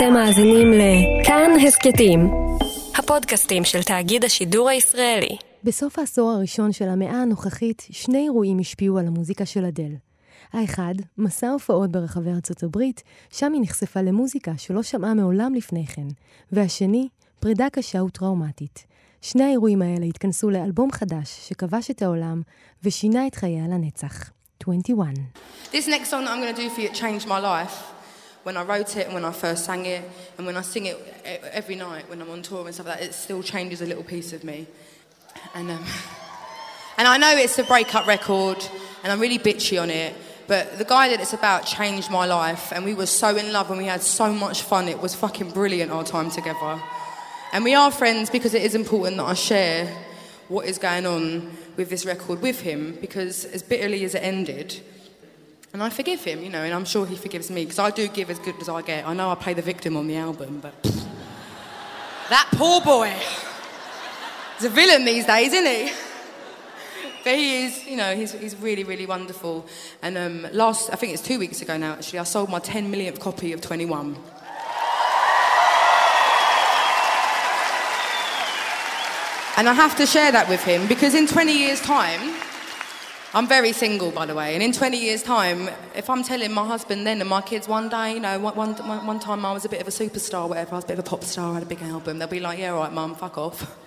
אתם מאזינים לכאן הסכתים, הפודקאסטים של תאגיד השידור הישראלי. בסוף העשור הראשון של המאה הנוכחית, שני אירועים השפיעו על המוזיקה של אדל. האחד, מסע הופעות ברחבי ארצות הברית, שם היא נחשפה למוזיקה שלא שמעה מעולם לפני כן. והשני, פרידה קשה וטראומטית. שני האירועים האלה התכנסו לאלבום חדש שכבש את העולם ושינה את חייה לנצח. 21. This next song that I'm going to do for you, it changed my life. When I wrote it and when I first sang it, and when I sing it every night when I'm on tour and stuff like that, it still changes a little piece of me. And, um, and I know it's a breakup record, and I'm really bitchy on it, but the guy that it's about changed my life, and we were so in love and we had so much fun. It was fucking brilliant our time together. And we are friends because it is important that I share what is going on with this record with him, because as bitterly as it ended, and I forgive him, you know, and I'm sure he forgives me because I do give as good as I get. I know I play the victim on the album, but that poor boy. He's a villain these days, isn't he? But he is, you know, he's, he's really, really wonderful. And um, last, I think it's two weeks ago now, actually, I sold my 10 millionth copy of 21. And I have to share that with him because in 20 years' time, I'm very single, by the way, and in 20 years' time, if I'm telling my husband then and my kids one day, you know, one, one, one time I was a bit of a superstar, whatever, I was a bit of a pop star, I had a big album, they'll be like, yeah, right, mum, fuck off.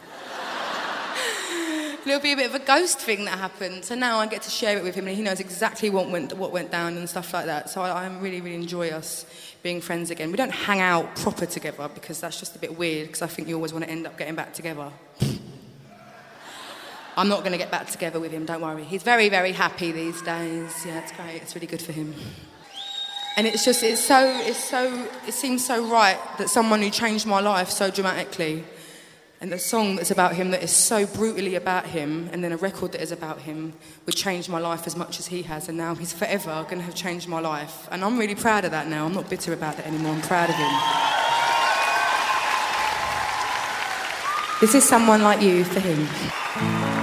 There'll be a bit of a ghost thing that happened. So now I get to share it with him, and he knows exactly what went, what went down and stuff like that. So I, I really, really enjoy us being friends again. We don't hang out proper together because that's just a bit weird, because I think you always want to end up getting back together. I'm not going to get back together with him, don't worry. He's very, very happy these days. Yeah, it's great. It's really good for him. And it's just, it's so, it's so, it seems so right that someone who changed my life so dramatically, and the song that's about him that is so brutally about him, and then a record that is about him, would change my life as much as he has. And now he's forever going to have changed my life. And I'm really proud of that now. I'm not bitter about that anymore. I'm proud of him. This is someone like you for him.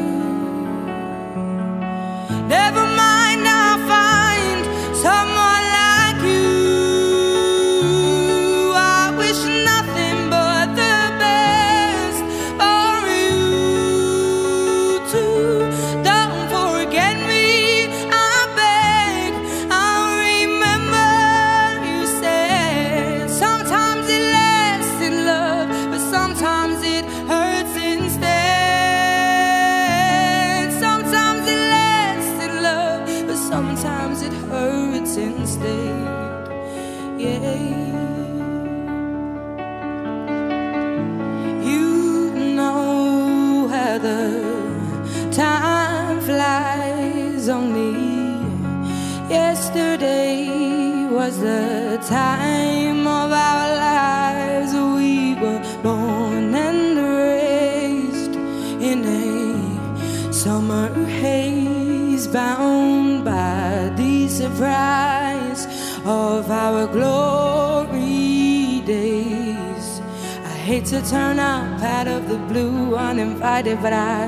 To turn up out of the blue uninvited, but I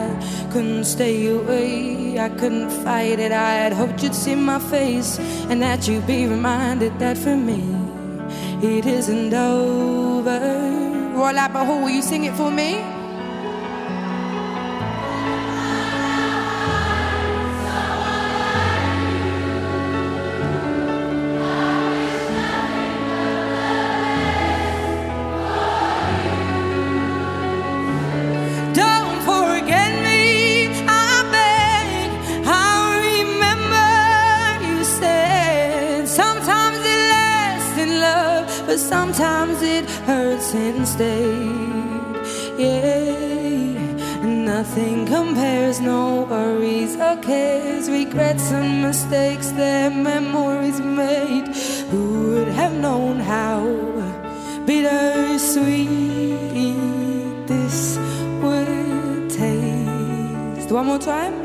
couldn't stay away. I couldn't fight it. I had hoped you'd see my face and that you'd be reminded that for me it isn't over. Royal Albert Hall, will you sing it for me? Hurts instead. Yeah, nothing compares, no worries or cares, regrets and mistakes their memories made. Who would have known how bittersweet this would taste? One more time.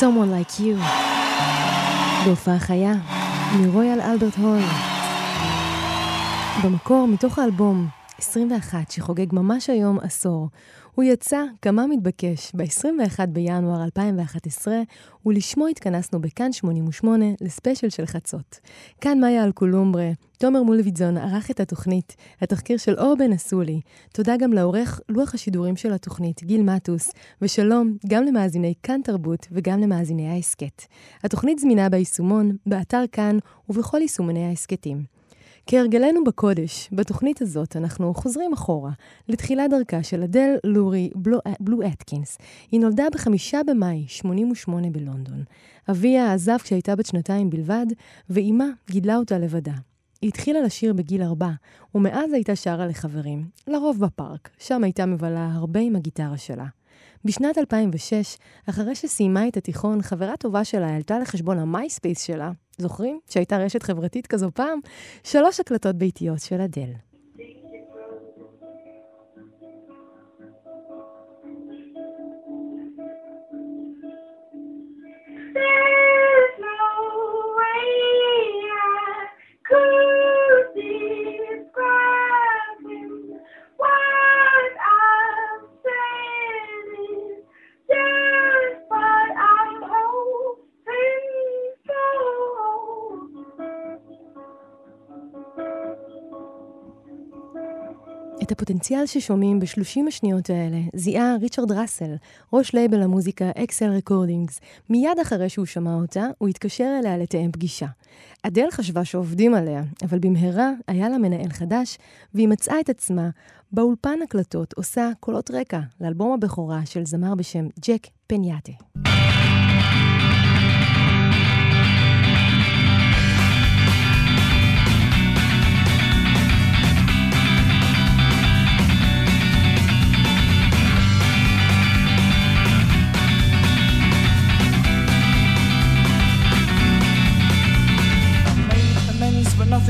Someone Like You, בהופעה חיה, מרויאל אלברט הול. במקור, מתוך האלבום 21, שחוגג ממש היום עשור, הוא יצא כמה מתבקש ב-21 בינואר 2011, ולשמו התכנסנו בכאן 88 לספיישל של חצות. כאן מאיה אלקולומברה, תומר מולביטזון ערך את התוכנית, התחקיר של אור בן אסולי. תודה גם לעורך לוח השידורים של התוכנית, גיל מטוס, ושלום גם למאזיני כאן תרבות וגם למאזיני ההסכת. התוכנית זמינה ביישומון, באתר כאן ובכל יישומוני ההסכתים. כהרגלנו בקודש, בתוכנית הזאת אנחנו חוזרים אחורה, לתחילת דרכה של אדל לורי בלו, בלו אטקינס. היא נולדה בחמישה במאי 88 בלונדון. אביה עזב כשהייתה בת שנתיים בלבד, ואימה גידלה אותה לבדה. היא התחילה לשיר בגיל ארבע, ומאז הייתה שרה לחברים, לרוב בפארק, שם הייתה מבלה הרבה עם הגיטרה שלה. בשנת 2006, אחרי שסיימה את התיכון, חברה טובה שלה העלתה לחשבון המייספייס שלה, זוכרים? שהייתה רשת חברתית כזו פעם? שלוש הקלטות ביתיות של אדל. הפוטנציאל ששומעים ב-30 השניות האלה זיהה ריצ'רד ראסל, ראש לייבל המוזיקה אקסל רקורדינגס. מיד אחרי שהוא שמע אותה, הוא התקשר אליה לתאם פגישה. אדל חשבה שעובדים עליה, אבל במהרה היה לה מנהל חדש, והיא מצאה את עצמה באולפן הקלטות עושה קולות רקע לאלבום הבכורה של זמר בשם ג'ק פניאטה.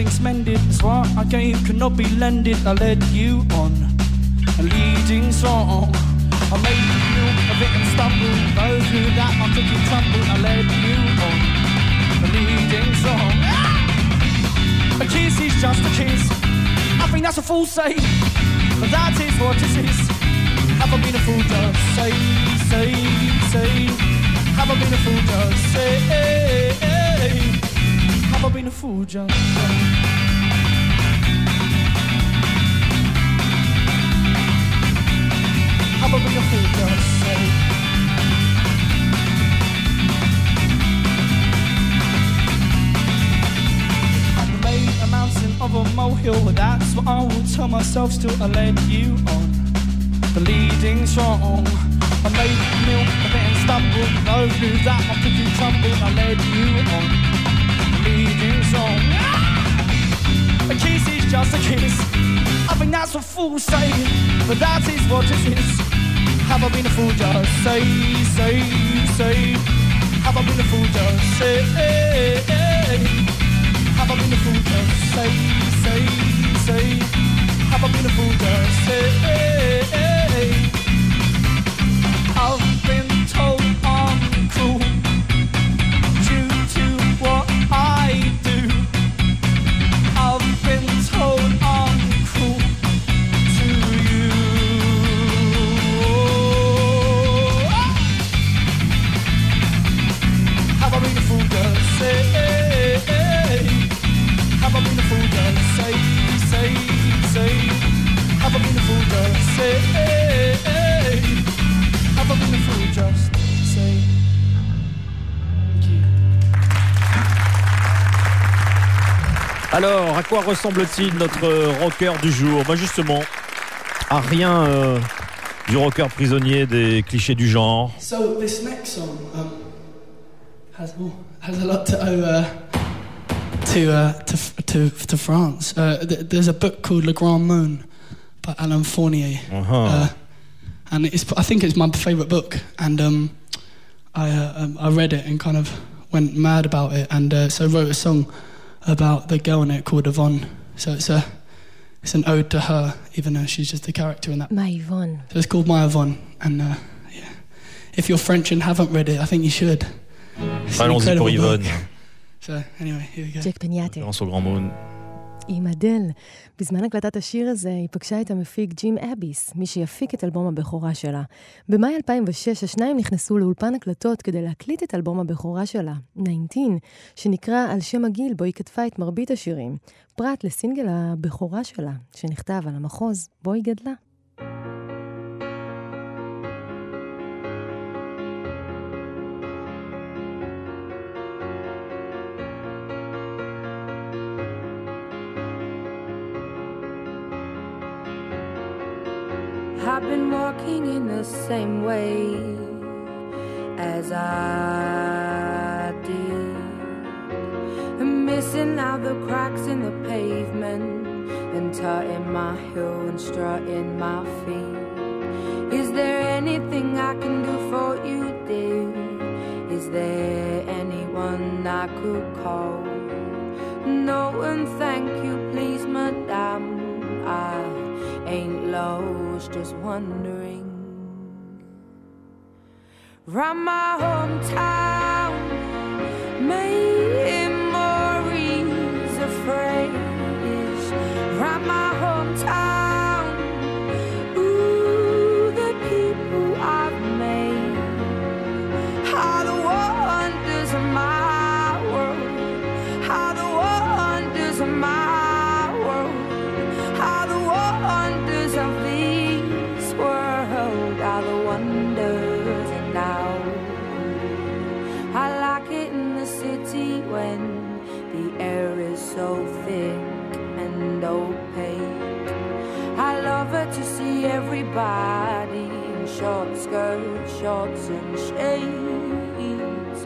Nothing's mended. That's what I gave cannot be lended. I led you on a leading song. I made you feel a bit and stumble. Those knew that I took you tumble. I led you on a leading song. A kiss is just a kiss. I think that's a fool say, but that is what it is. Have I been a fool? Just say, say, say. Have I been a fool? Just say. I been a fool, just just say. I made a mountain of a molehill, that's what I will tell myself. Still, I led you on, the leading strong. I made milk, I then stumbled, no knew that my cookie crumbled. I led you on, leading strong. A kiss is just a kiss. I think that's what fools say, but that is what it is. Have I been a fool? Just say, say, say. Have I been a fool? Just say. Have I been a fool? Just say, say, say. Have I been a fool? Just say. Alors, à quoi ressemble-t-il notre rocker du jour? Bah justement, à rien euh, du rocker prisonnier des clichés du genre. So this next song um, has oh, has a lot to owe uh, to, uh, to to to France. Uh, th- there's a book called Le Grand Moon by Alain Fournier, Uh-huh. uh, and it's I think it's my favourite book. And um, I uh, um, I read it and kind of went mad about it, and uh, so wrote a song about the girl in it called Yvonne. So it's a it's an ode to her, even though she's just a character in that. My Yvonne. So it's called My Yvonne, and uh, yeah. if you're French and haven't read it, I think you should. Allons-y. So anyway, here we go. Jack עם אדל. בזמן הקלטת השיר הזה היא פגשה את המפיק ג'ים אביס, מי שיפיק את אלבום הבכורה שלה. במאי 2006 השניים נכנסו לאולפן הקלטות כדי להקליט את אלבום הבכורה שלה, 19, שנקרא על שם הגיל בו היא כתבה את מרבית השירים, פרט לסינגל הבכורה שלה, שנכתב על המחוז בו היא גדלה. Been walking in the same way as I did. And missing out the cracks in the pavement and tutting my heel and strutting my feet. Is there anything I can do for you, dear? Is there anyone I could call? No, and thank you, please, madame. I ain't lost, just wondering. Round my hometown, memories everybody in short skirts, shorts, and shades.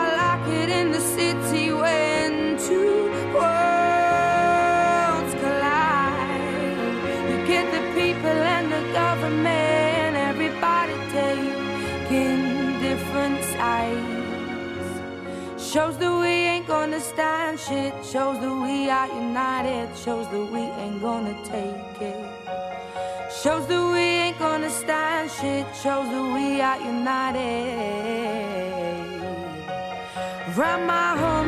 I like it in the city when two worlds collide. You get the people and the government, everybody taking different sides. Shows that we ain't gonna stand shit. Shows that we are united. Shows that we ain't gonna take it. Shows that we ain't gonna stand shit. Shows that we are united. Round my hometown,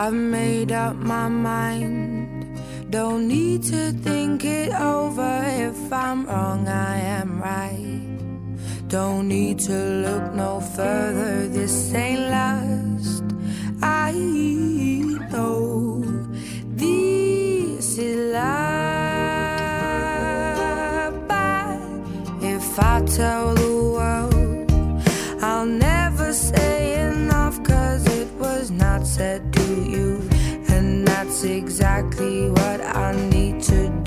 I've made up my mind. Don't need to think it over. If I'm wrong, I am right. Don't need to look no further. This ain't last. I know this is love. But if I tell the world, I'll never say enough. Cause it was not said you. And that's exactly what I need to do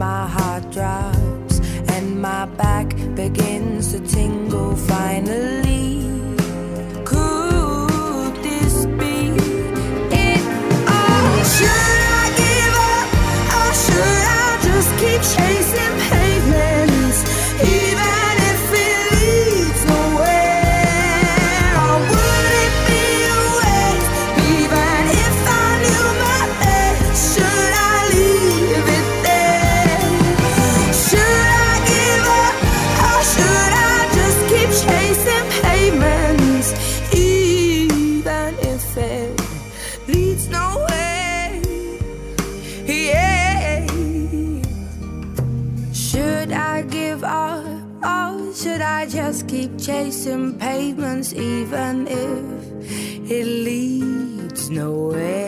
my heart drops and my back begins to tingle. Finally, even if it leads nowhere?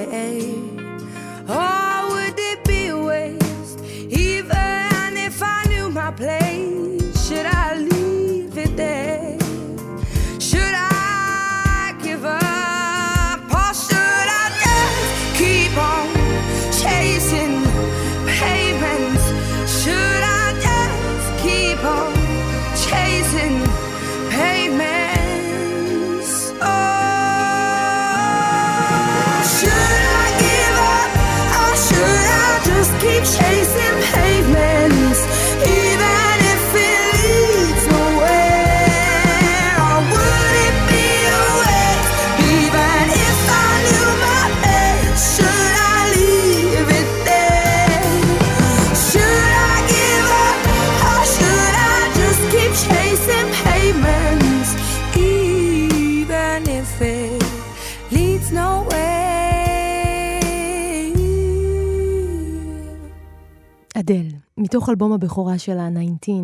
מתוך אלבום הבכורה שלה, 19,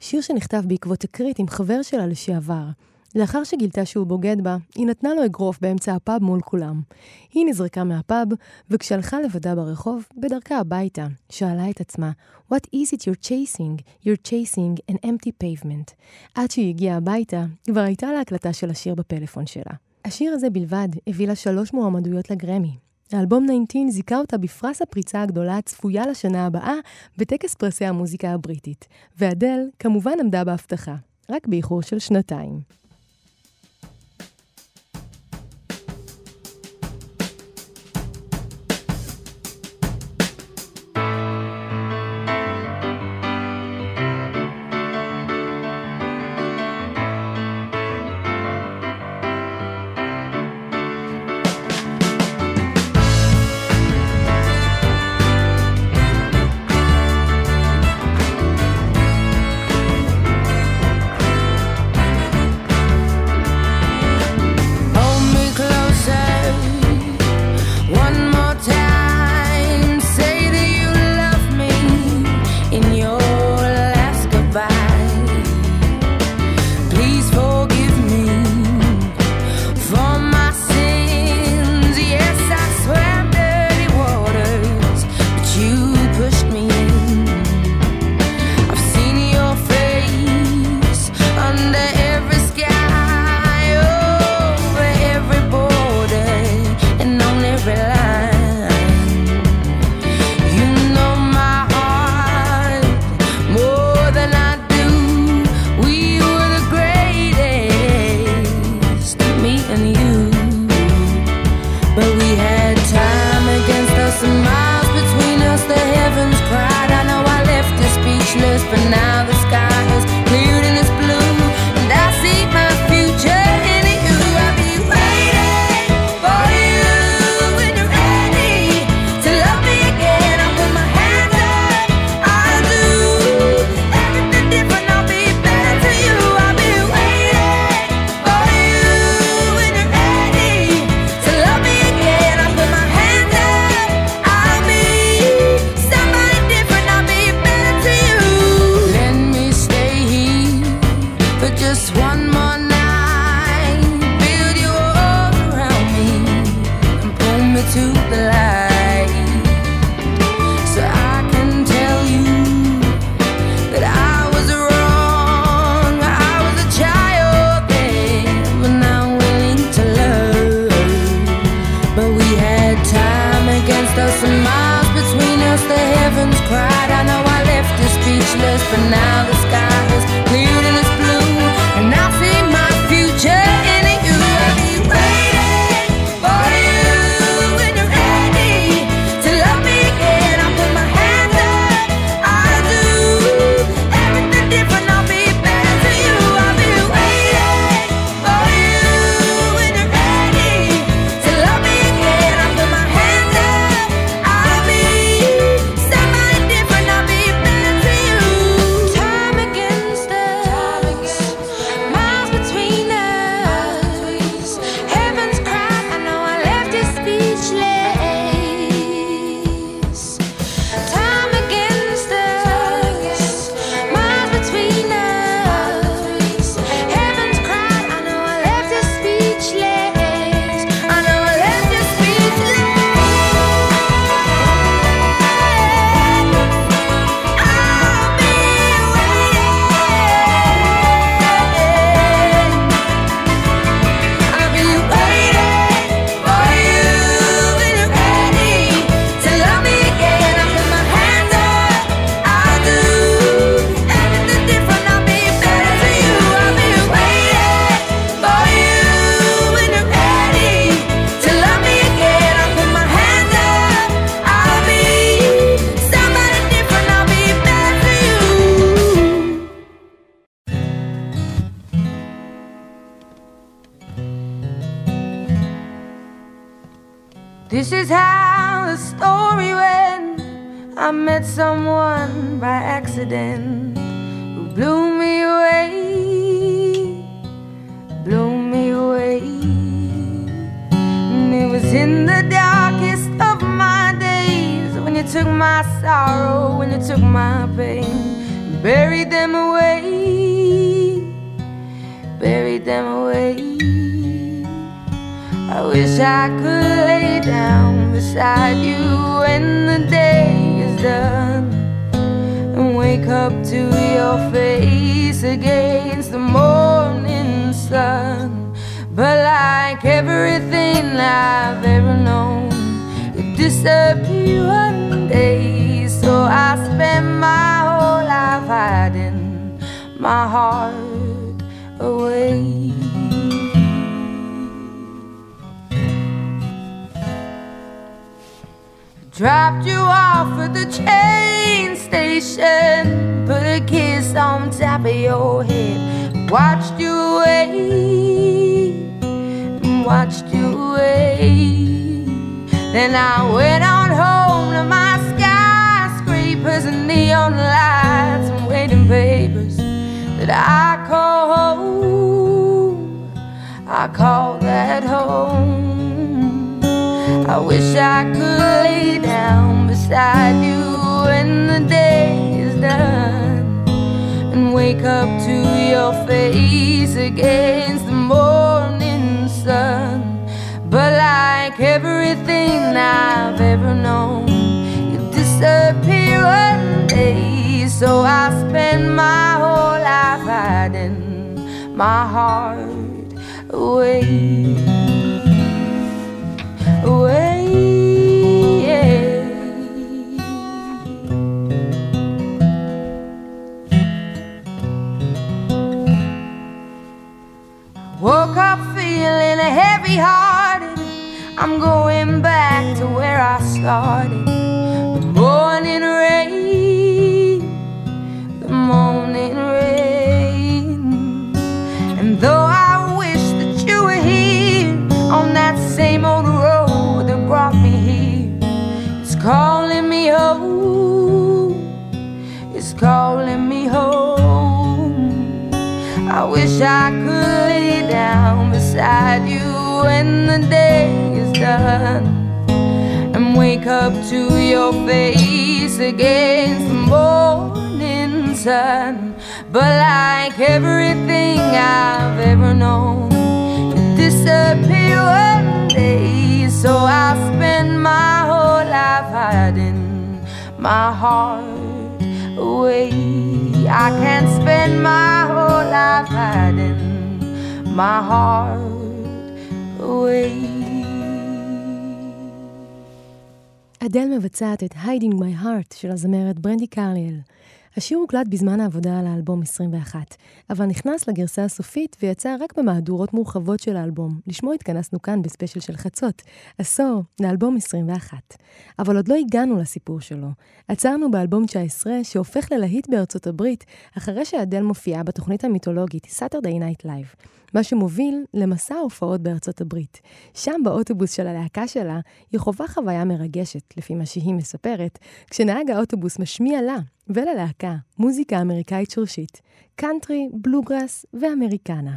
שיר שנכתב בעקבות תקרית עם חבר שלה לשעבר. לאחר שגילתה שהוא בוגד בה, היא נתנה לו אגרוף באמצע הפאב מול כולם. היא נזרקה מהפאב, וכשהלכה לבדה ברחוב, בדרכה הביתה, שאלה את עצמה, What is it you're chasing? You're chasing an empty pavement. עד שהיא הגיעה הביתה, כבר הייתה לה הקלטה של השיר בפלאפון שלה. השיר הזה בלבד הביא לה שלוש מועמדויות לגרמי, האלבום 19 זיכה אותה בפרס הפריצה הגדולה הצפויה לשנה הבאה בטקס פרסי המוזיקה הבריטית, ואדל כמובן עמדה בהבטחה, רק באיחור של שנתיים. One day. So I spent my whole life hiding my heart away. Dropped you off at the train station, put a kiss on top of your head, watched you away, watched you away. Then I went on home to my skyscrapers and neon lights and waiting papers that I call home. I call that home. I wish I could lay down beside you when the day is done and wake up to your face against the morning sun. But like everything I've ever known, you disappear one day. So I spend my whole life hiding my heart away away. Woke up feeling heavy hearted. I'm going back to where I started. The morning rain, the morning rain. And though I wish that you were here on that same old road that brought me here, it's calling me home. It's calling me home. I wish I could lay down beside you when the day is done and wake up to your face against the morning sun. But like everything I've ever known, it disappeared one day. So I spend my whole life hiding my heart away. I can't spend my whole life hiding my heart away. אדל מבצעת את Hiding My Heart של הזמרת ברנדי קרליאל. השיר הוקלט בזמן העבודה על האלבום 21, אבל נכנס לגרסה הסופית ויצא רק במהדורות מורחבות של האלבום. לשמו התכנסנו כאן בספיישל של חצות, עשור לאלבום 21. אבל עוד לא הגענו לסיפור שלו. עצרנו באלבום 19, שהופך ללהיט בארצות הברית, אחרי שאדל מופיעה בתוכנית המיתולוגית Saturday Night Live. מה שמוביל למסע ההופעות בארצות הברית. שם באוטובוס של הלהקה שלה, היא חווה חוויה מרגשת, לפי מה שהיא מספרת, כשנהג האוטובוס משמיע לה וללהקה מוזיקה אמריקאית שורשית, קאנטרי, בלוגראס ואמריקנה.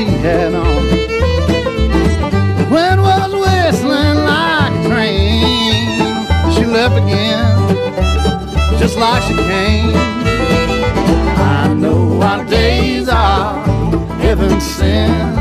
She had on. The was whistling like a train. She left again, just like she came. I know our days are heaven sent.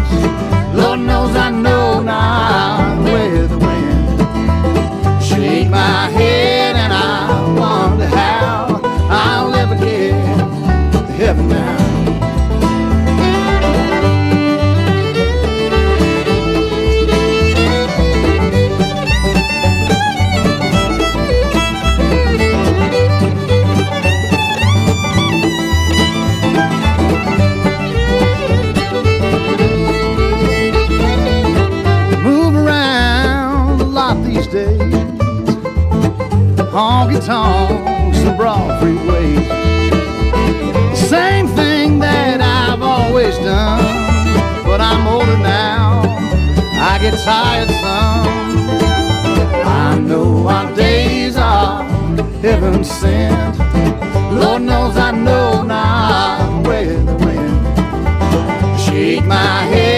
Freeways. Same thing that I've always done, but I'm older now. I get tired some. I know our days are heaven sent. Lord knows I know now where the wind shake my head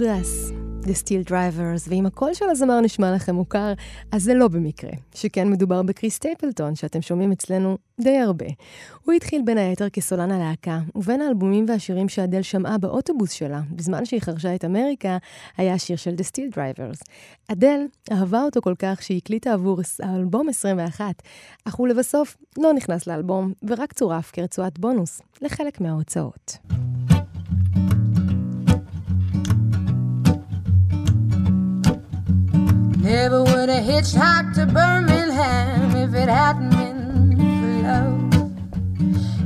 להקת הבלוגראס, The Steel Drivers, ואם הקול של הזמר נשמע לכם מוכר, אז זה לא במקרה, שכן מדובר בקריס טייפלטון, שאתם שומעים אצלנו די הרבה. הוא התחיל בין היתר כסולן הלהקה, ובין האלבומים והשירים שאדל שמעה באוטובוס שלה, בזמן שהיא חרשה את אמריקה, היה השיר של The Steel Drivers. אדל אהבה אותו כל כך שהיא הקליטה עבור האלבום 21, אך הוא לבסוף לא נכנס לאלבום, ורק צורף כרצועת בונוס לחלק מההוצאות. Never would have hitchhiked to Birmingham if it hadn't been for love.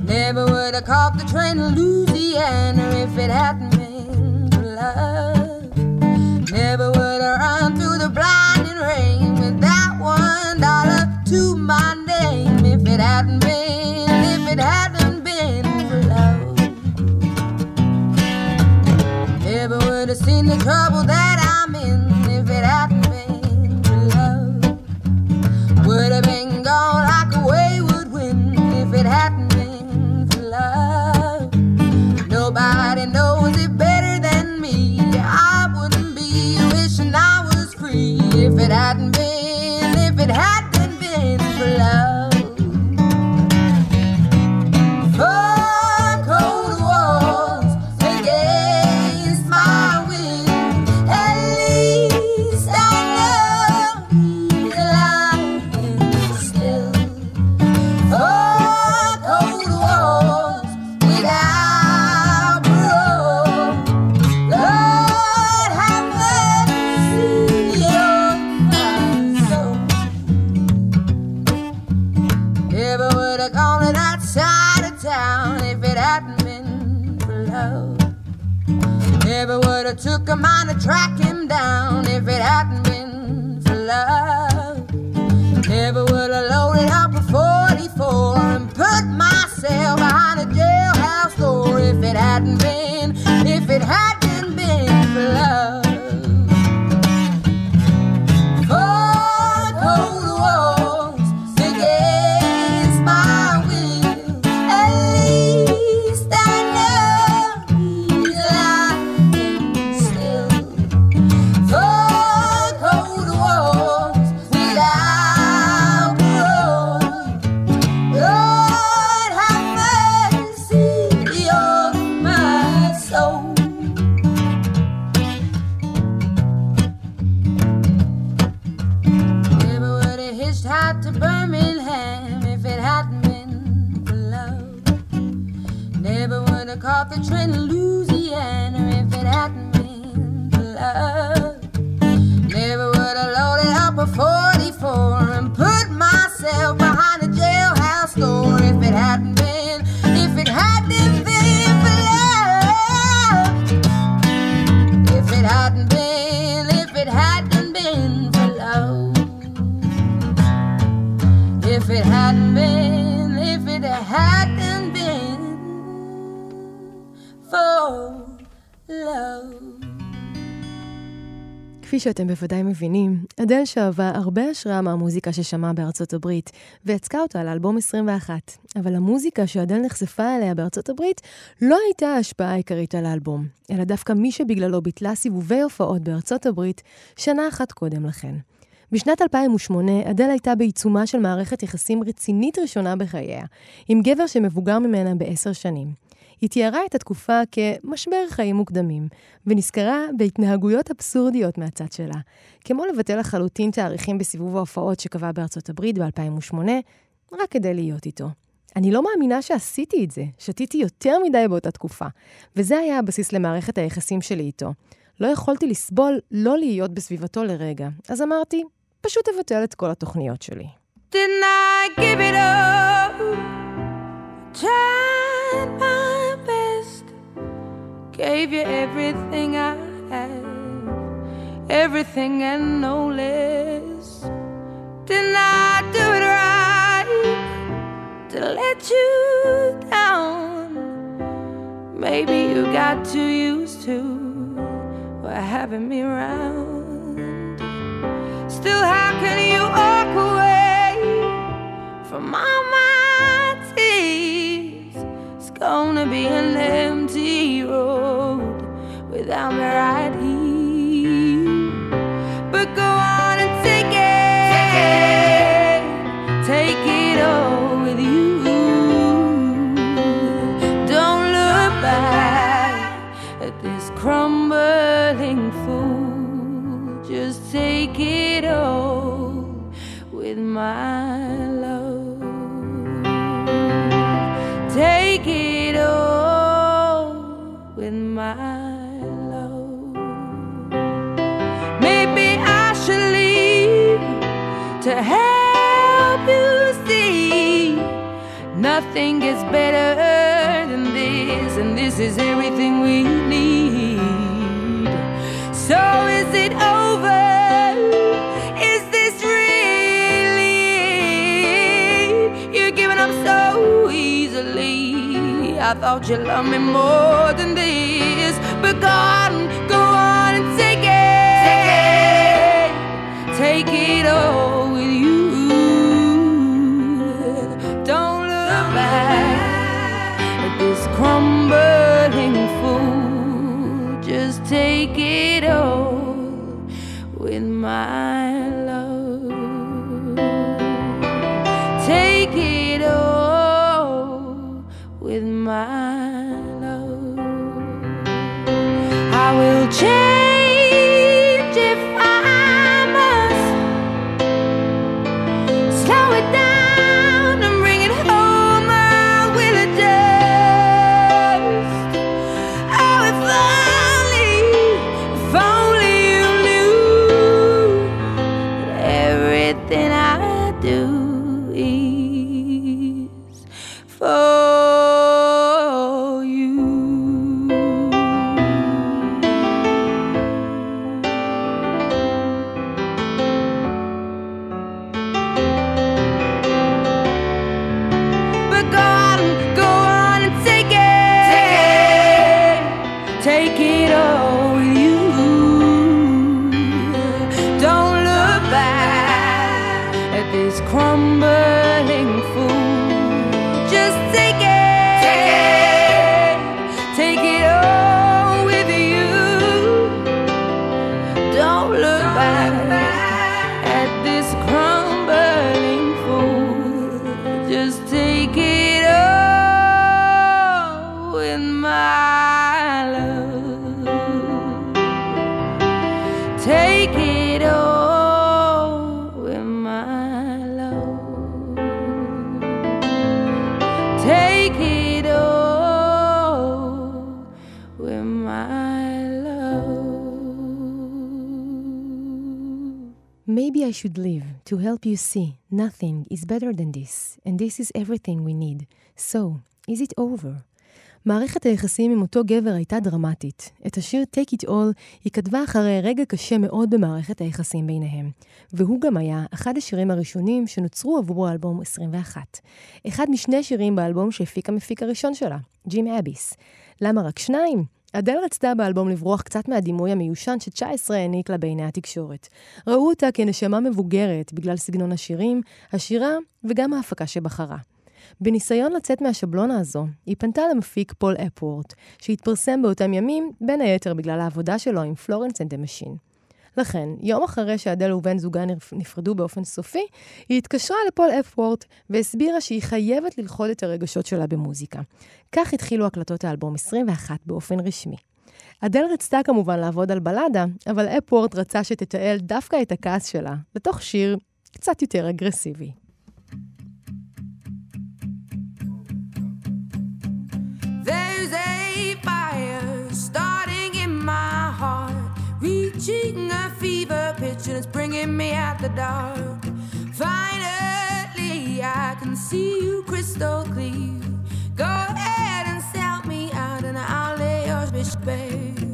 Never would have caught the train to Louisiana if it hadn't been for love. Never would have run through the blinding rain with that one dollar to my name if it hadn't been, if it hadn't been for love. Never would have seen the trouble that I hadn't that side of town if it hadn't been for love. Never would have took a mind to track him down if it hadn't been for love. Never would have loaded up a 44 and put myself behind a jailhouse door if it hadn't been, if it hadn't כפי שאתם בוודאי מבינים, אדל שאבה הרבה השראה מהמוזיקה ששמעה בארצות הברית, והצקה אותה לאלבום 21. אבל המוזיקה שאדל נחשפה אליה בארצות הברית לא הייתה ההשפעה העיקרית על האלבום, אלא דווקא מי שבגללו ביטלה סיבובי הופעות בארצות הברית שנה אחת קודם לכן. בשנת 2008, אדל הייתה בעיצומה של מערכת יחסים רצינית ראשונה בחייה, עם גבר שמבוגר ממנה בעשר שנים. היא תיארה את התקופה כמשבר חיים מוקדמים, ונזכרה בהתנהגויות אבסורדיות מהצד שלה, כמו לבטל לחלוטין תאריכים בסיבוב ההופעות שקבע בארצות הברית ב-2008, רק כדי להיות איתו. אני לא מאמינה שעשיתי את זה, שתיתי יותר מדי באותה תקופה, וזה היה הבסיס למערכת היחסים שלי איתו. לא יכולתי לסבול לא להיות בסביבתו לרגע, אז אמרתי, פשוט אבטל את כל התוכניות שלי. Didn't I give it up? Tried best. Gave you everything I had. Everything and no less. Didn't I do it right? To let you down. Maybe you got too used to having me around. Still, nothing gets better than this, and this is everything we need. So is it over? Is this really? You're giving up so easily. I thought you loved me more than this, but go on, go on and take it, take it, take it all. My It all with my love. Take it all with my love. Maybe I should live to help you see nothing is better than this, and this is everything we need. So, is it over? מערכת היחסים עם אותו גבר הייתה דרמטית. את השיר Take It All היא כתבה אחרי רגע קשה מאוד במערכת היחסים ביניהם. והוא גם היה אחד השירים הראשונים שנוצרו עבור האלבום 21. אחד משני שירים באלבום שהפיק המפיק הראשון שלה, ג'ים אביס. למה רק שניים? אדל רצתה באלבום לברוח קצת מהדימוי המיושן ש-19 העניק לה בעיני התקשורת. ראו אותה כנשמה מבוגרת בגלל סגנון השירים, השירה וגם ההפקה שבחרה. בניסיון לצאת מהשבלונה הזו, היא פנתה למפיק פול אפוורט, שהתפרסם באותם ימים, בין היתר בגלל העבודה שלו עם פלורנס אנד המשין. לכן, יום אחרי שאדל ובן זוגה נפ- נפרדו באופן סופי, היא התקשרה לפול אפוורט והסבירה שהיא חייבת ללכוד את הרגשות שלה במוזיקה. כך התחילו הקלטות האלבום 21 באופן רשמי. אדל רצתה כמובן לעבוד על בלדה, אבל אפוורט רצה שתתעל דווקא את הכעס שלה, לתוך שיר קצת יותר אגרסיבי. There's a fire starting in my heart, reaching a fever pitch, and it's bringing me out the dark. Finally, I can see you crystal clear. Go ahead and sell me out, and I'll lay yours bitch bare.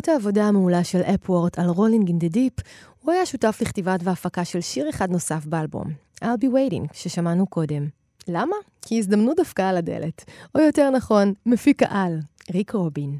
למרות העבודה המעולה של אפוורט על רולינג אין דה דיפ, הוא היה שותף לכתיבת והפקה של שיר אחד נוסף באלבום, I'll be waiting, ששמענו קודם. למה? כי הזדמנות דווקא על הדלת. או יותר נכון, מפיק העל, ריק רובין.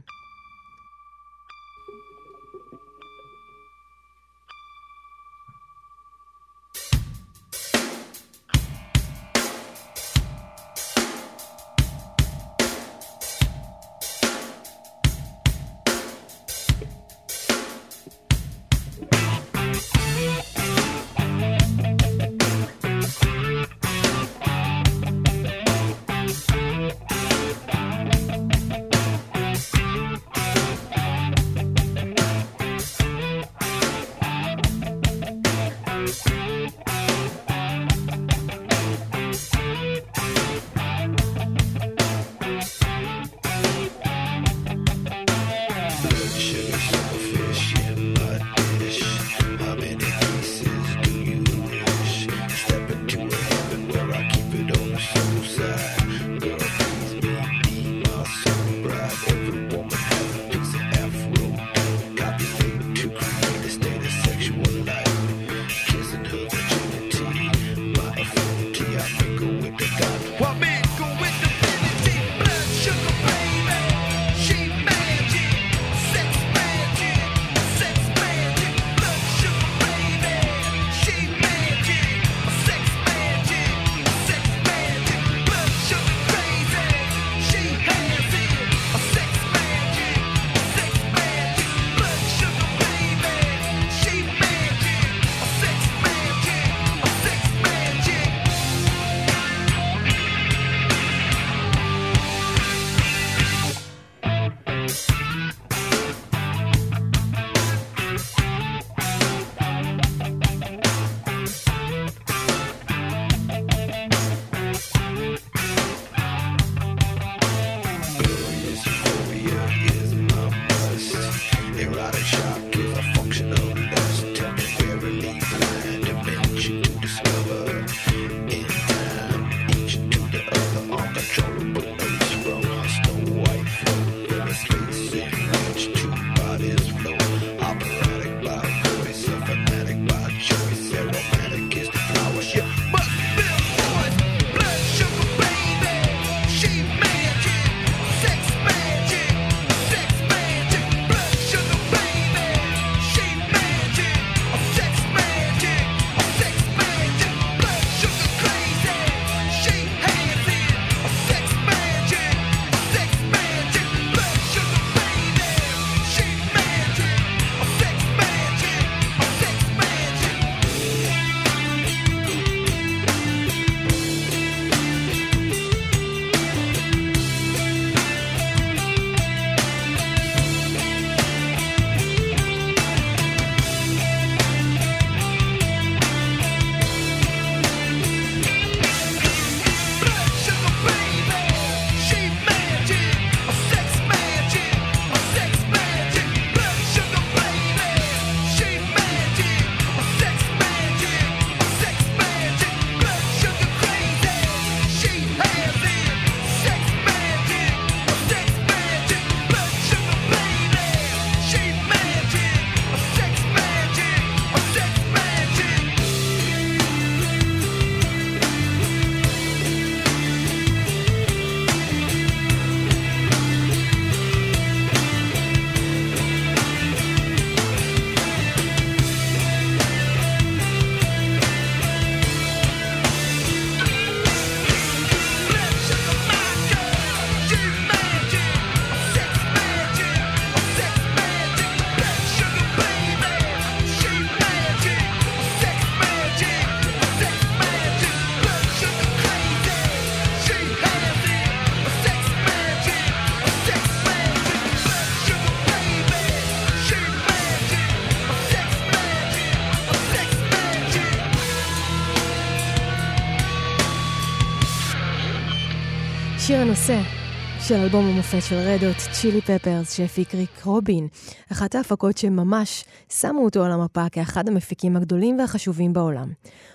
של אלבום המופת של רדות, צ'ילי פפרס, שהפיק ריק רובין. אחת ההפקות שממש שמו אותו על המפה כאחד המפיקים הגדולים והחשובים בעולם.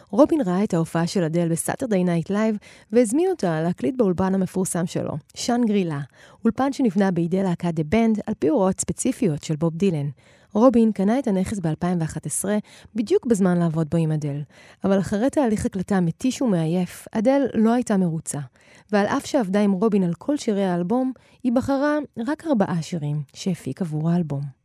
רובין ראה את ההופעה של אדל בסאטרדיי נייט לייב, והזמין אותה להקליט באולפן המפורסם שלו, שאן גרילה, אולפן שנבנה בידי להקת דה בנד על פי הוראות ספציפיות של בוב דילן. רובין קנה את הנכס ב-2011, בדיוק בזמן לעבוד בו עם אדל. אבל אחרי תהליך הקלטה מתיש ומעייף, אדל לא הייתה מרוצה. ועל אף שעבדה עם רובין על כל שירי האלבום, היא בחרה רק ארבעה שירים שהפיק עבור האלבום.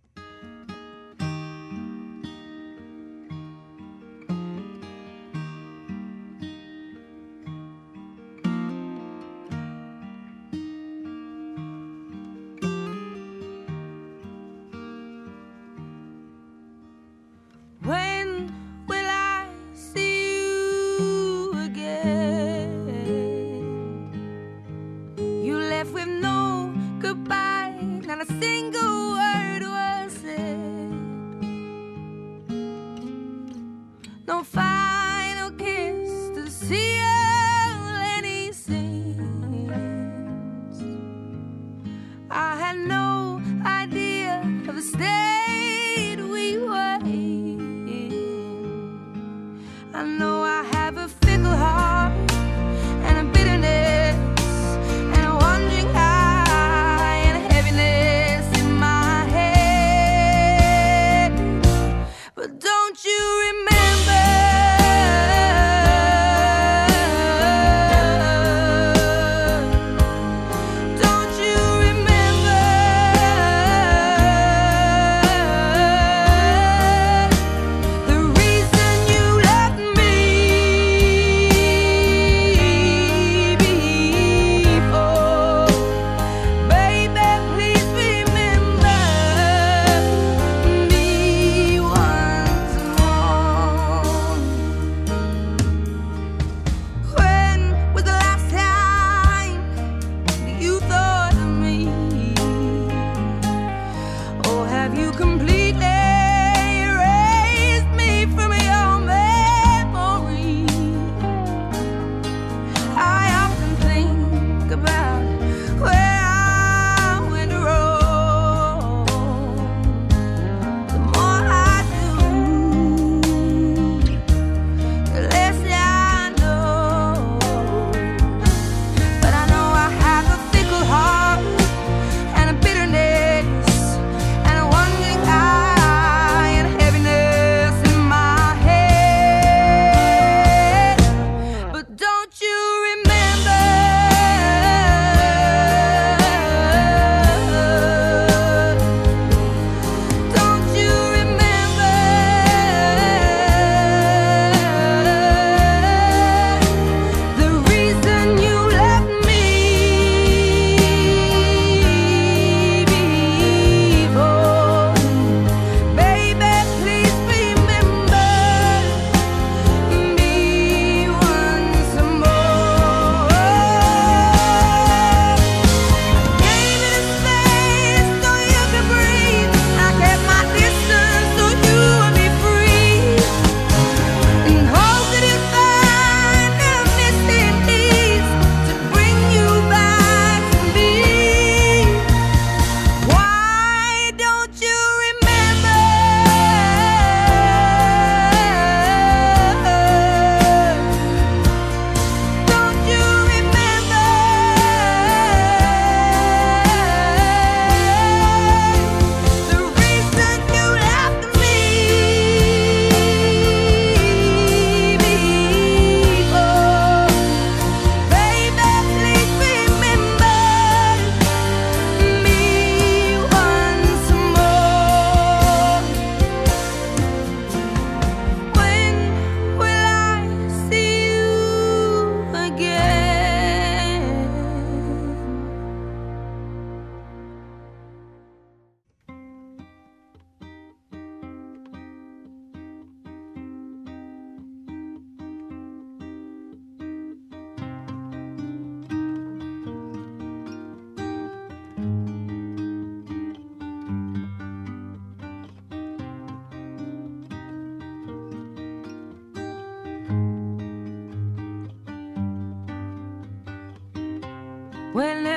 Well,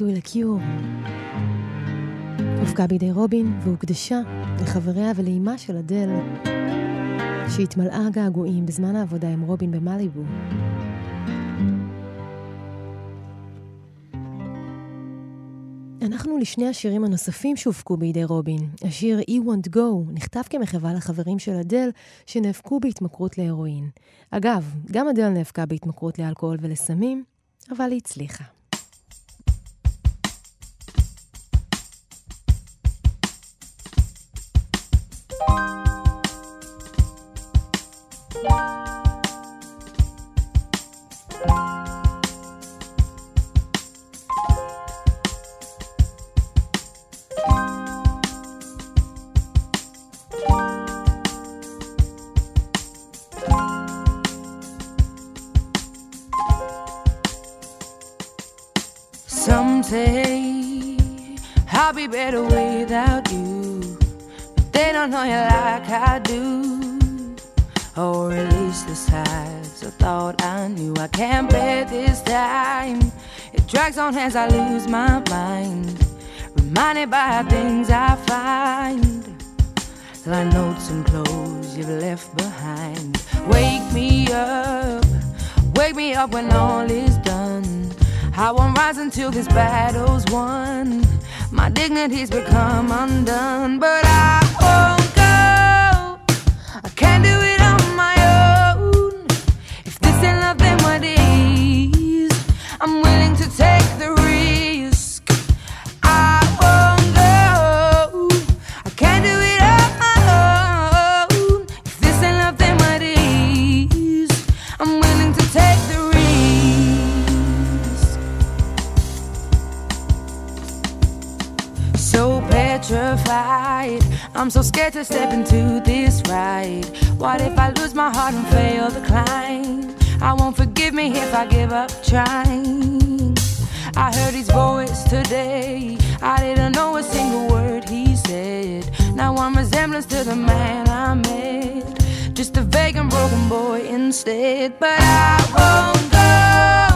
גרסת הכיסוי לקיור. הופקה בידי רובין והוקדשה לחבריה ולאימה של אדל, שהתמלאה געגועים בזמן העבודה עם רובין במליבו. אנחנו לשני השירים הנוספים שהופקו בידי רובין. השיר E Want Go נכתב כמחווה לחברים של אדל שנאבקו בהתמכרות להרואין. אגב, גם אדל נאבקה בהתמכרות לאלכוהול ולסמים, אבל היא הצליחה. Some know you like I do. Or at least the sides I thought I knew. I can't bear this time. It drags on as I lose my mind, reminded by things I find, like notes and clothes you've left behind. Wake me up, wake me up when all is done. I won't rise until this battle's won. My dignity's become undone, but I I'm so scared to step into this ride. What if I lose my heart and fail the climb? I won't forgive me if I give up trying. I heard his voice today. I didn't know a single word he said. Now I'm resemblance to the man I met. Just a vague and broken boy instead. But I won't go.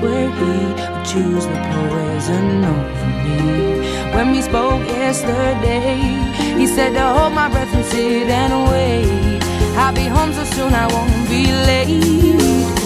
Where he would choose the poison over me? When we spoke yesterday, he said to hold my breath and sit and wait. I'll be home so soon I won't be late.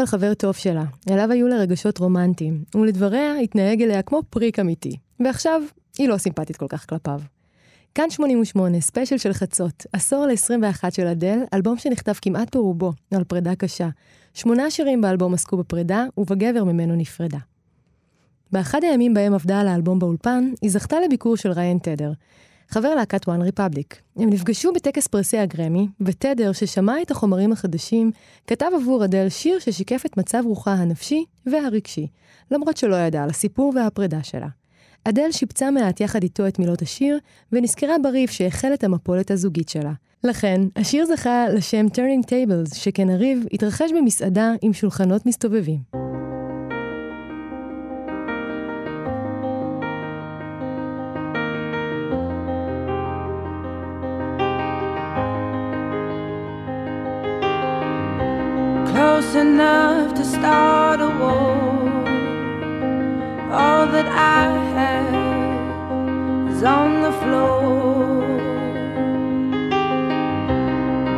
על חבר טוב שלה, אליו היו לה רגשות רומנטיים, ולדבריה התנהג אליה כמו פריק אמיתי. ועכשיו, היא לא סימפטית כל כך כלפיו. כאן 88, ספיישל של חצות, עשור ל-21 של אדל, אלבום שנכתב כמעט ברובו על פרידה קשה. שמונה שירים באלבום עסקו בפרידה, ובגבר ממנו נפרדה. באחד הימים בהם עבדה על האלבום באולפן, היא זכתה לביקור של ריין תדר, חבר להקת וואן ריפבליק. הם נפגשו בטקס פרסי הגרמי, ותדר, ששמע את החומרים החדשים, כתב עבור אדל שיר ששיקף את מצב רוחה הנפשי והרגשי, למרות שלא ידע על הסיפור והפרידה שלה. אדל שיפצה מעט יחד איתו את מילות השיר, ונזכרה בריב שהחל את המפולת הזוגית שלה. לכן, השיר זכה לשם Turning Tables, שכן הריב התרחש במסעדה עם שולחנות מסתובבים. Enough to start a war. All that I have is on the floor.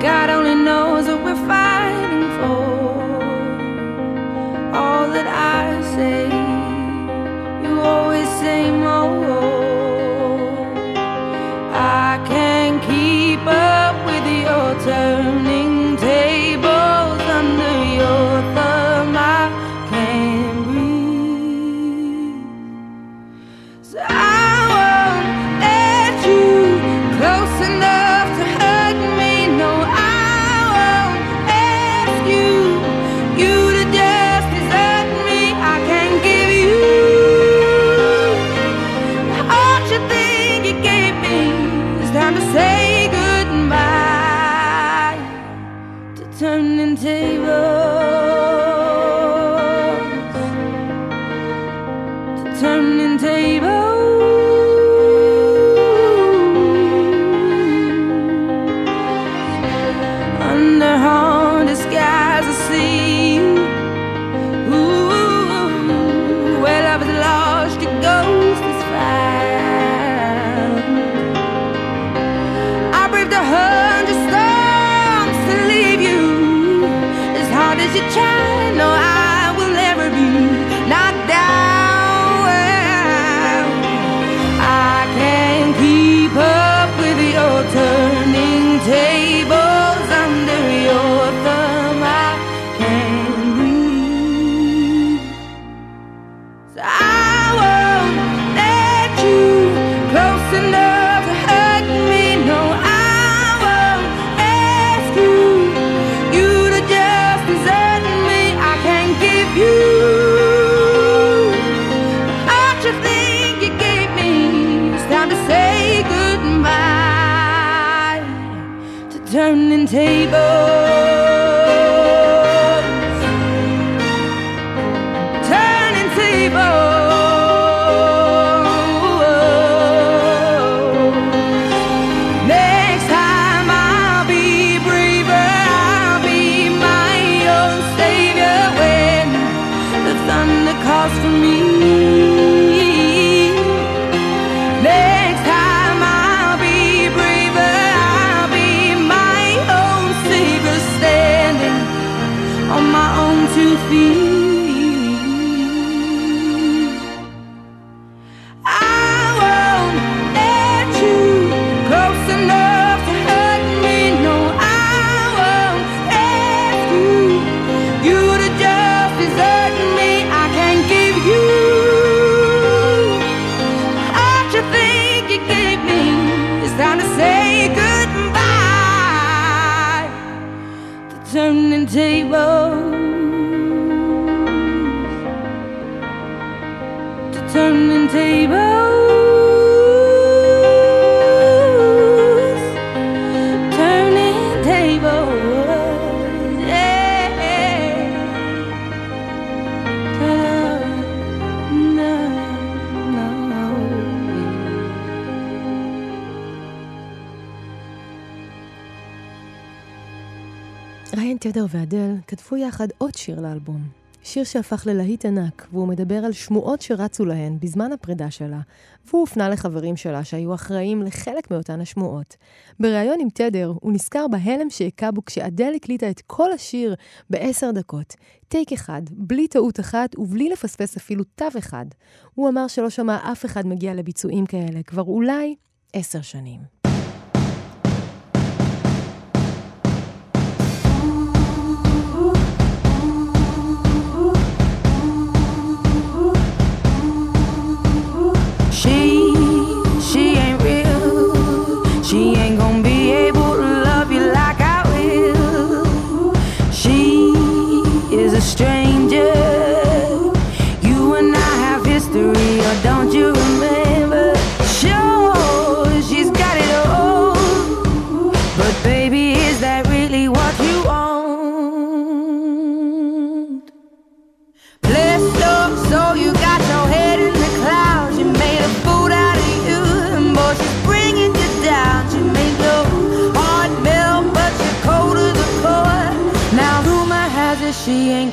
God only knows what we're fighting שחטפו יחד עוד שיר לאלבום. שיר שהפך ללהיט ענק, והוא מדבר על שמועות שרצו להן בזמן הפרידה שלה, והוא הופנה לחברים שלה שהיו אחראים לחלק מאותן השמועות. בריאיון עם תדר, הוא נזכר בהלם שהכה בו כשאדל הקליטה את כל השיר בעשר דקות, טייק אחד, בלי טעות אחת ובלי לפספס אפילו תו אחד. הוא אמר שלא שמע אף אחד מגיע לביצועים כאלה, כבר אולי עשר שנים.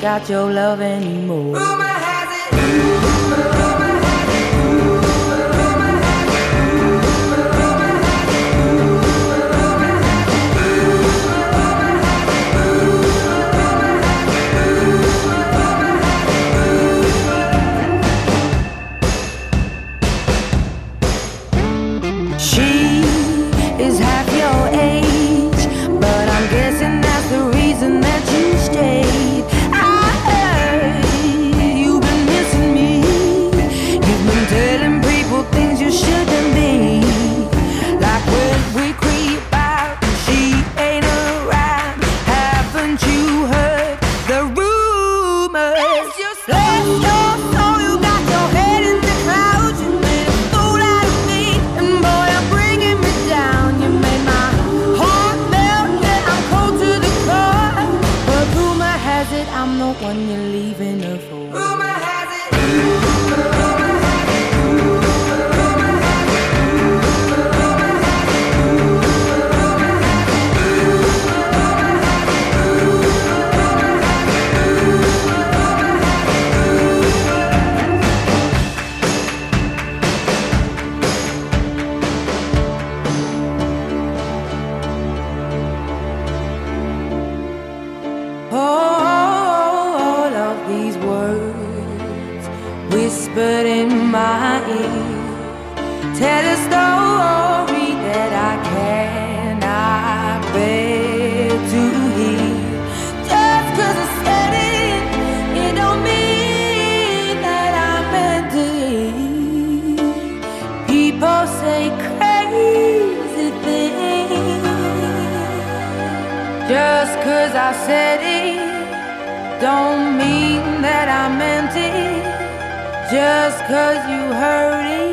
got your love anymore. Rumor has it. People say crazy things. Just I said it Don't mean that I meant it. Just 'cause you heard it.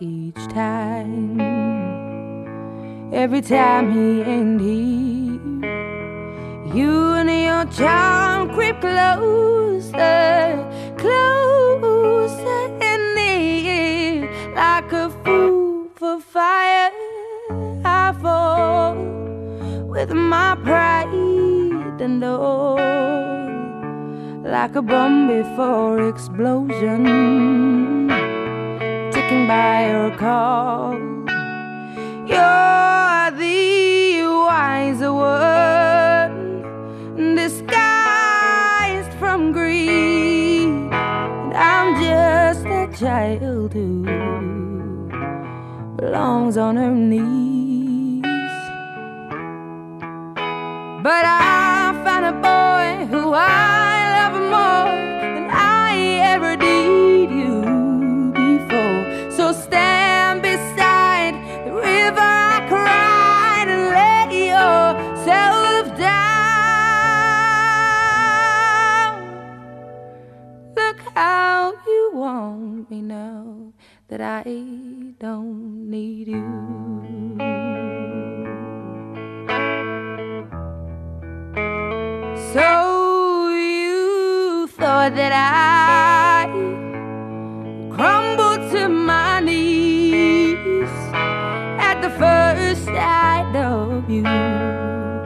each time. Every time he and he, you and your charm creep closer, closer in the like a fool for fire. I fall with my pride and all, like a bomb before explosion walking by your call. You're the wiser one, disguised from greed. And I'm just a child who belongs on her knees. But I found a boy who I want me now that I don't need you. So you thought that I crumbled to my knees at the first sight of you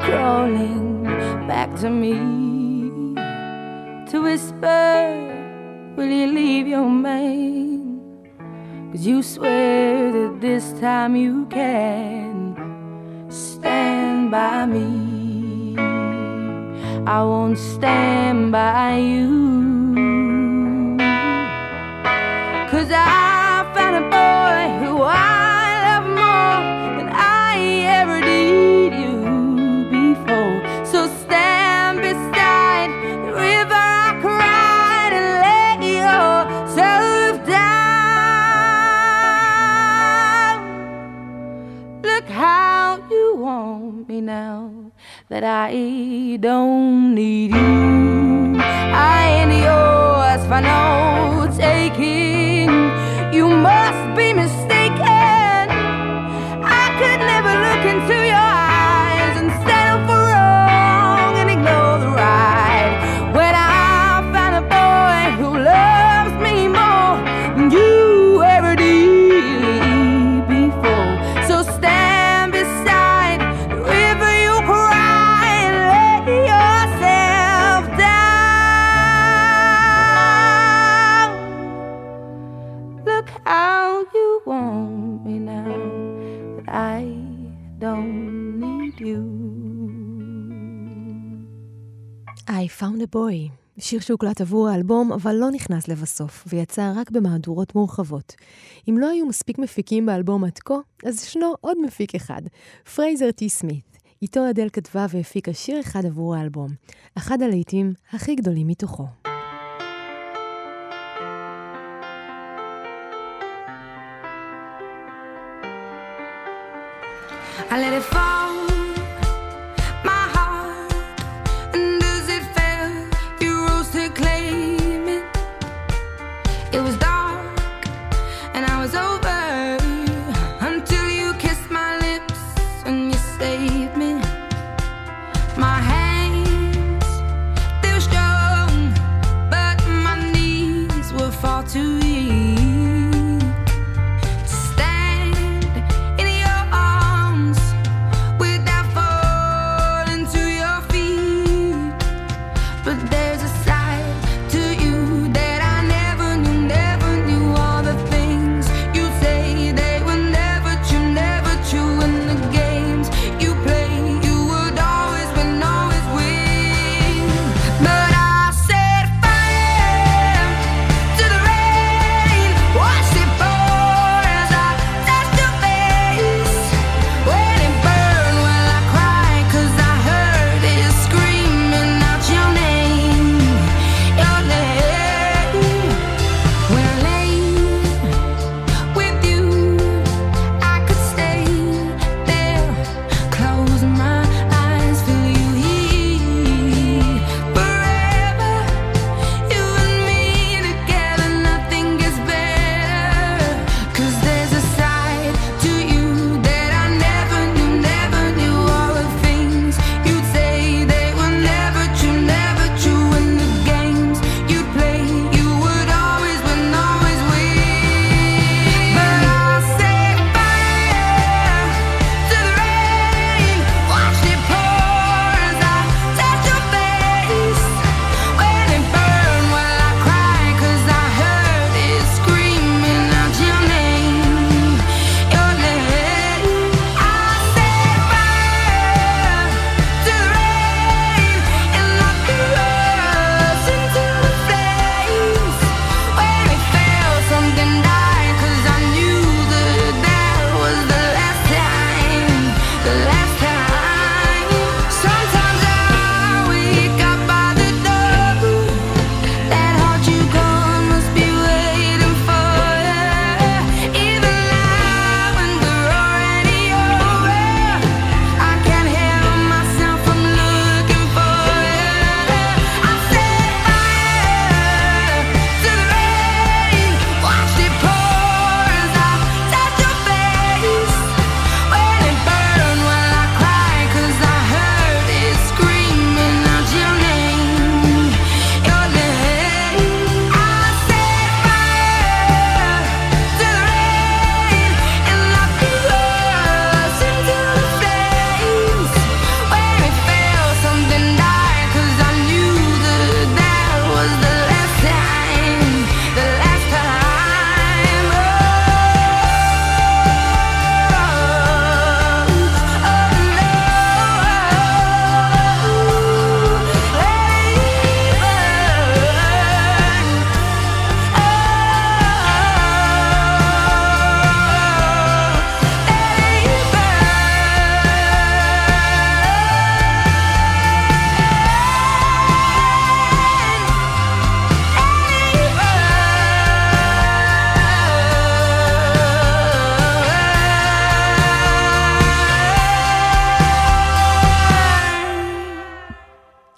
crawling back to me to whisper, Will you leave your man? Cause you swear that this time you can stand by me. I won't stand by you. Cause I want me now that I don't need you. I ain't yours for no taking. You must be mistaken. I could never look into I found a boy, שיר שהוקלט עבור האלבום, אבל לא נכנס לבסוף, ויצא רק במהדורות מורחבות. אם לא היו מספיק מפיקים באלבום עד כה, אז ישנו עוד מפיק אחד, פרייזר טי סמית. איתו אדל כתבה והפיקה שיר אחד עבור האלבום, אחד הלהיטים הכי גדולים מתוכו. I let it fall,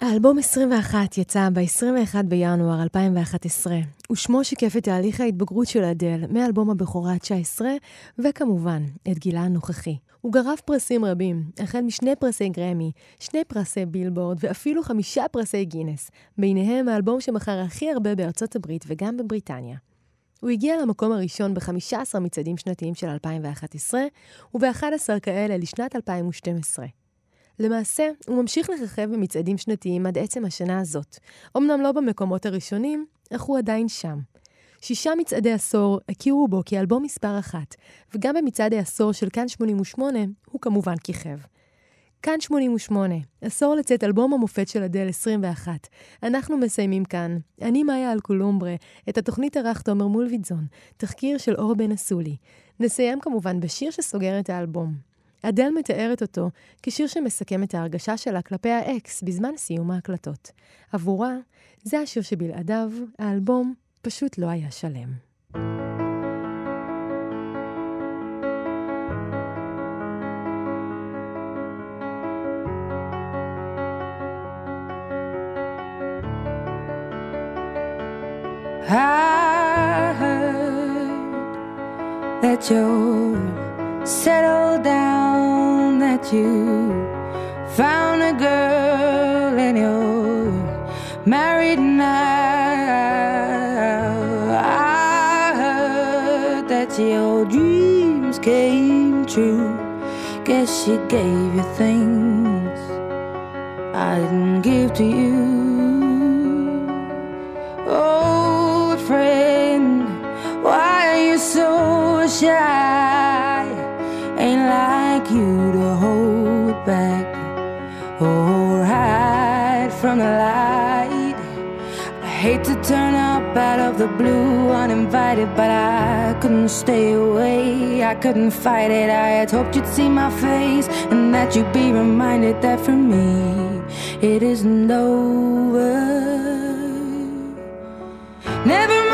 האלבום 21 יצא ב-21 בינואר 2011, ושמו שיקף את תהליך ההתבגרות של אדל מאלבום הבכורה ה-19, וכמובן, את גילה הנוכחי. הוא גרף פרסים רבים, החל משני פרסי גרמי, שני פרסי בילבורד ואפילו חמישה פרסי גינס, ביניהם האלבום שמכר הכי הרבה בארצות הברית וגם בבריטניה. הוא הגיע למקום הראשון ב-15 מצעדים שנתיים של 2011, וב-11 כאלה לשנת 2012. למעשה, הוא ממשיך לככב במצעדים שנתיים עד עצם השנה הזאת. אמנם לא במקומות הראשונים, אך הוא עדיין שם. שישה מצעדי עשור הכירו בו כאלבום מספר אחת, וגם במצעד העשור של כאן 88 הוא כמובן כיכב. כאן 88, עשור לצאת אלבום המופת של אדל 21. אנחנו מסיימים כאן. אני מאיה אלקולומברה, את התוכנית ערך תומר מולביטזון, תחקיר של אור בן אסולי. נסיים כמובן בשיר שסוגר את האלבום. אדל מתארת אותו כשיר שמסכם את ההרגשה שלה כלפי האקס בזמן סיום ההקלטות. עבורה, זה השיר שבלעדיו האלבום פשוט לא היה שלם. I heard that you're settled down, that you found a girl and you're married now. I heard that your dreams came true. Guess she gave you things I didn't give to you. Old friend, why are you so shy? Ain't like you back or hide from the light. I hate to turn up out of the blue uninvited, but I couldn't stay away. I couldn't fight it. I had hoped you'd see my face and that you'd be reminded that for me it isn't over. Never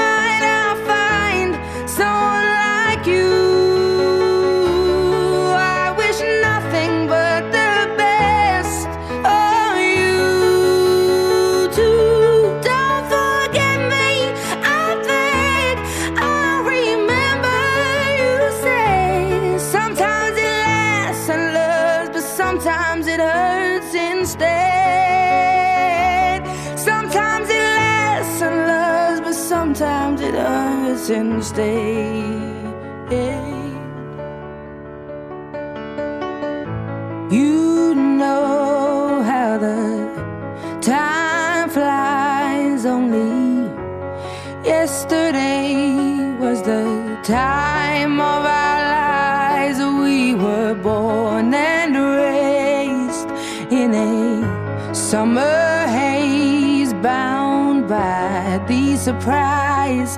hurts instead. You know how the time flies only. Yesterday was the time of our lives. We were born and raised in a summer haze, bound by the surprise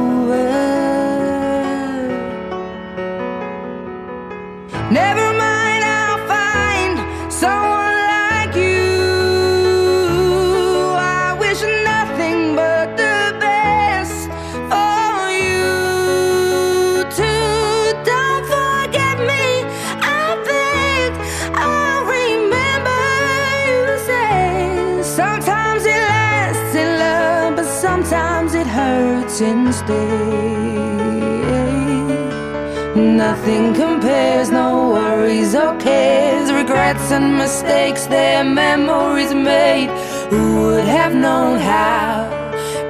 Nothing compares, no worries or cares, regrets and mistakes, their memories made. Who would have known how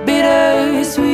bittersweet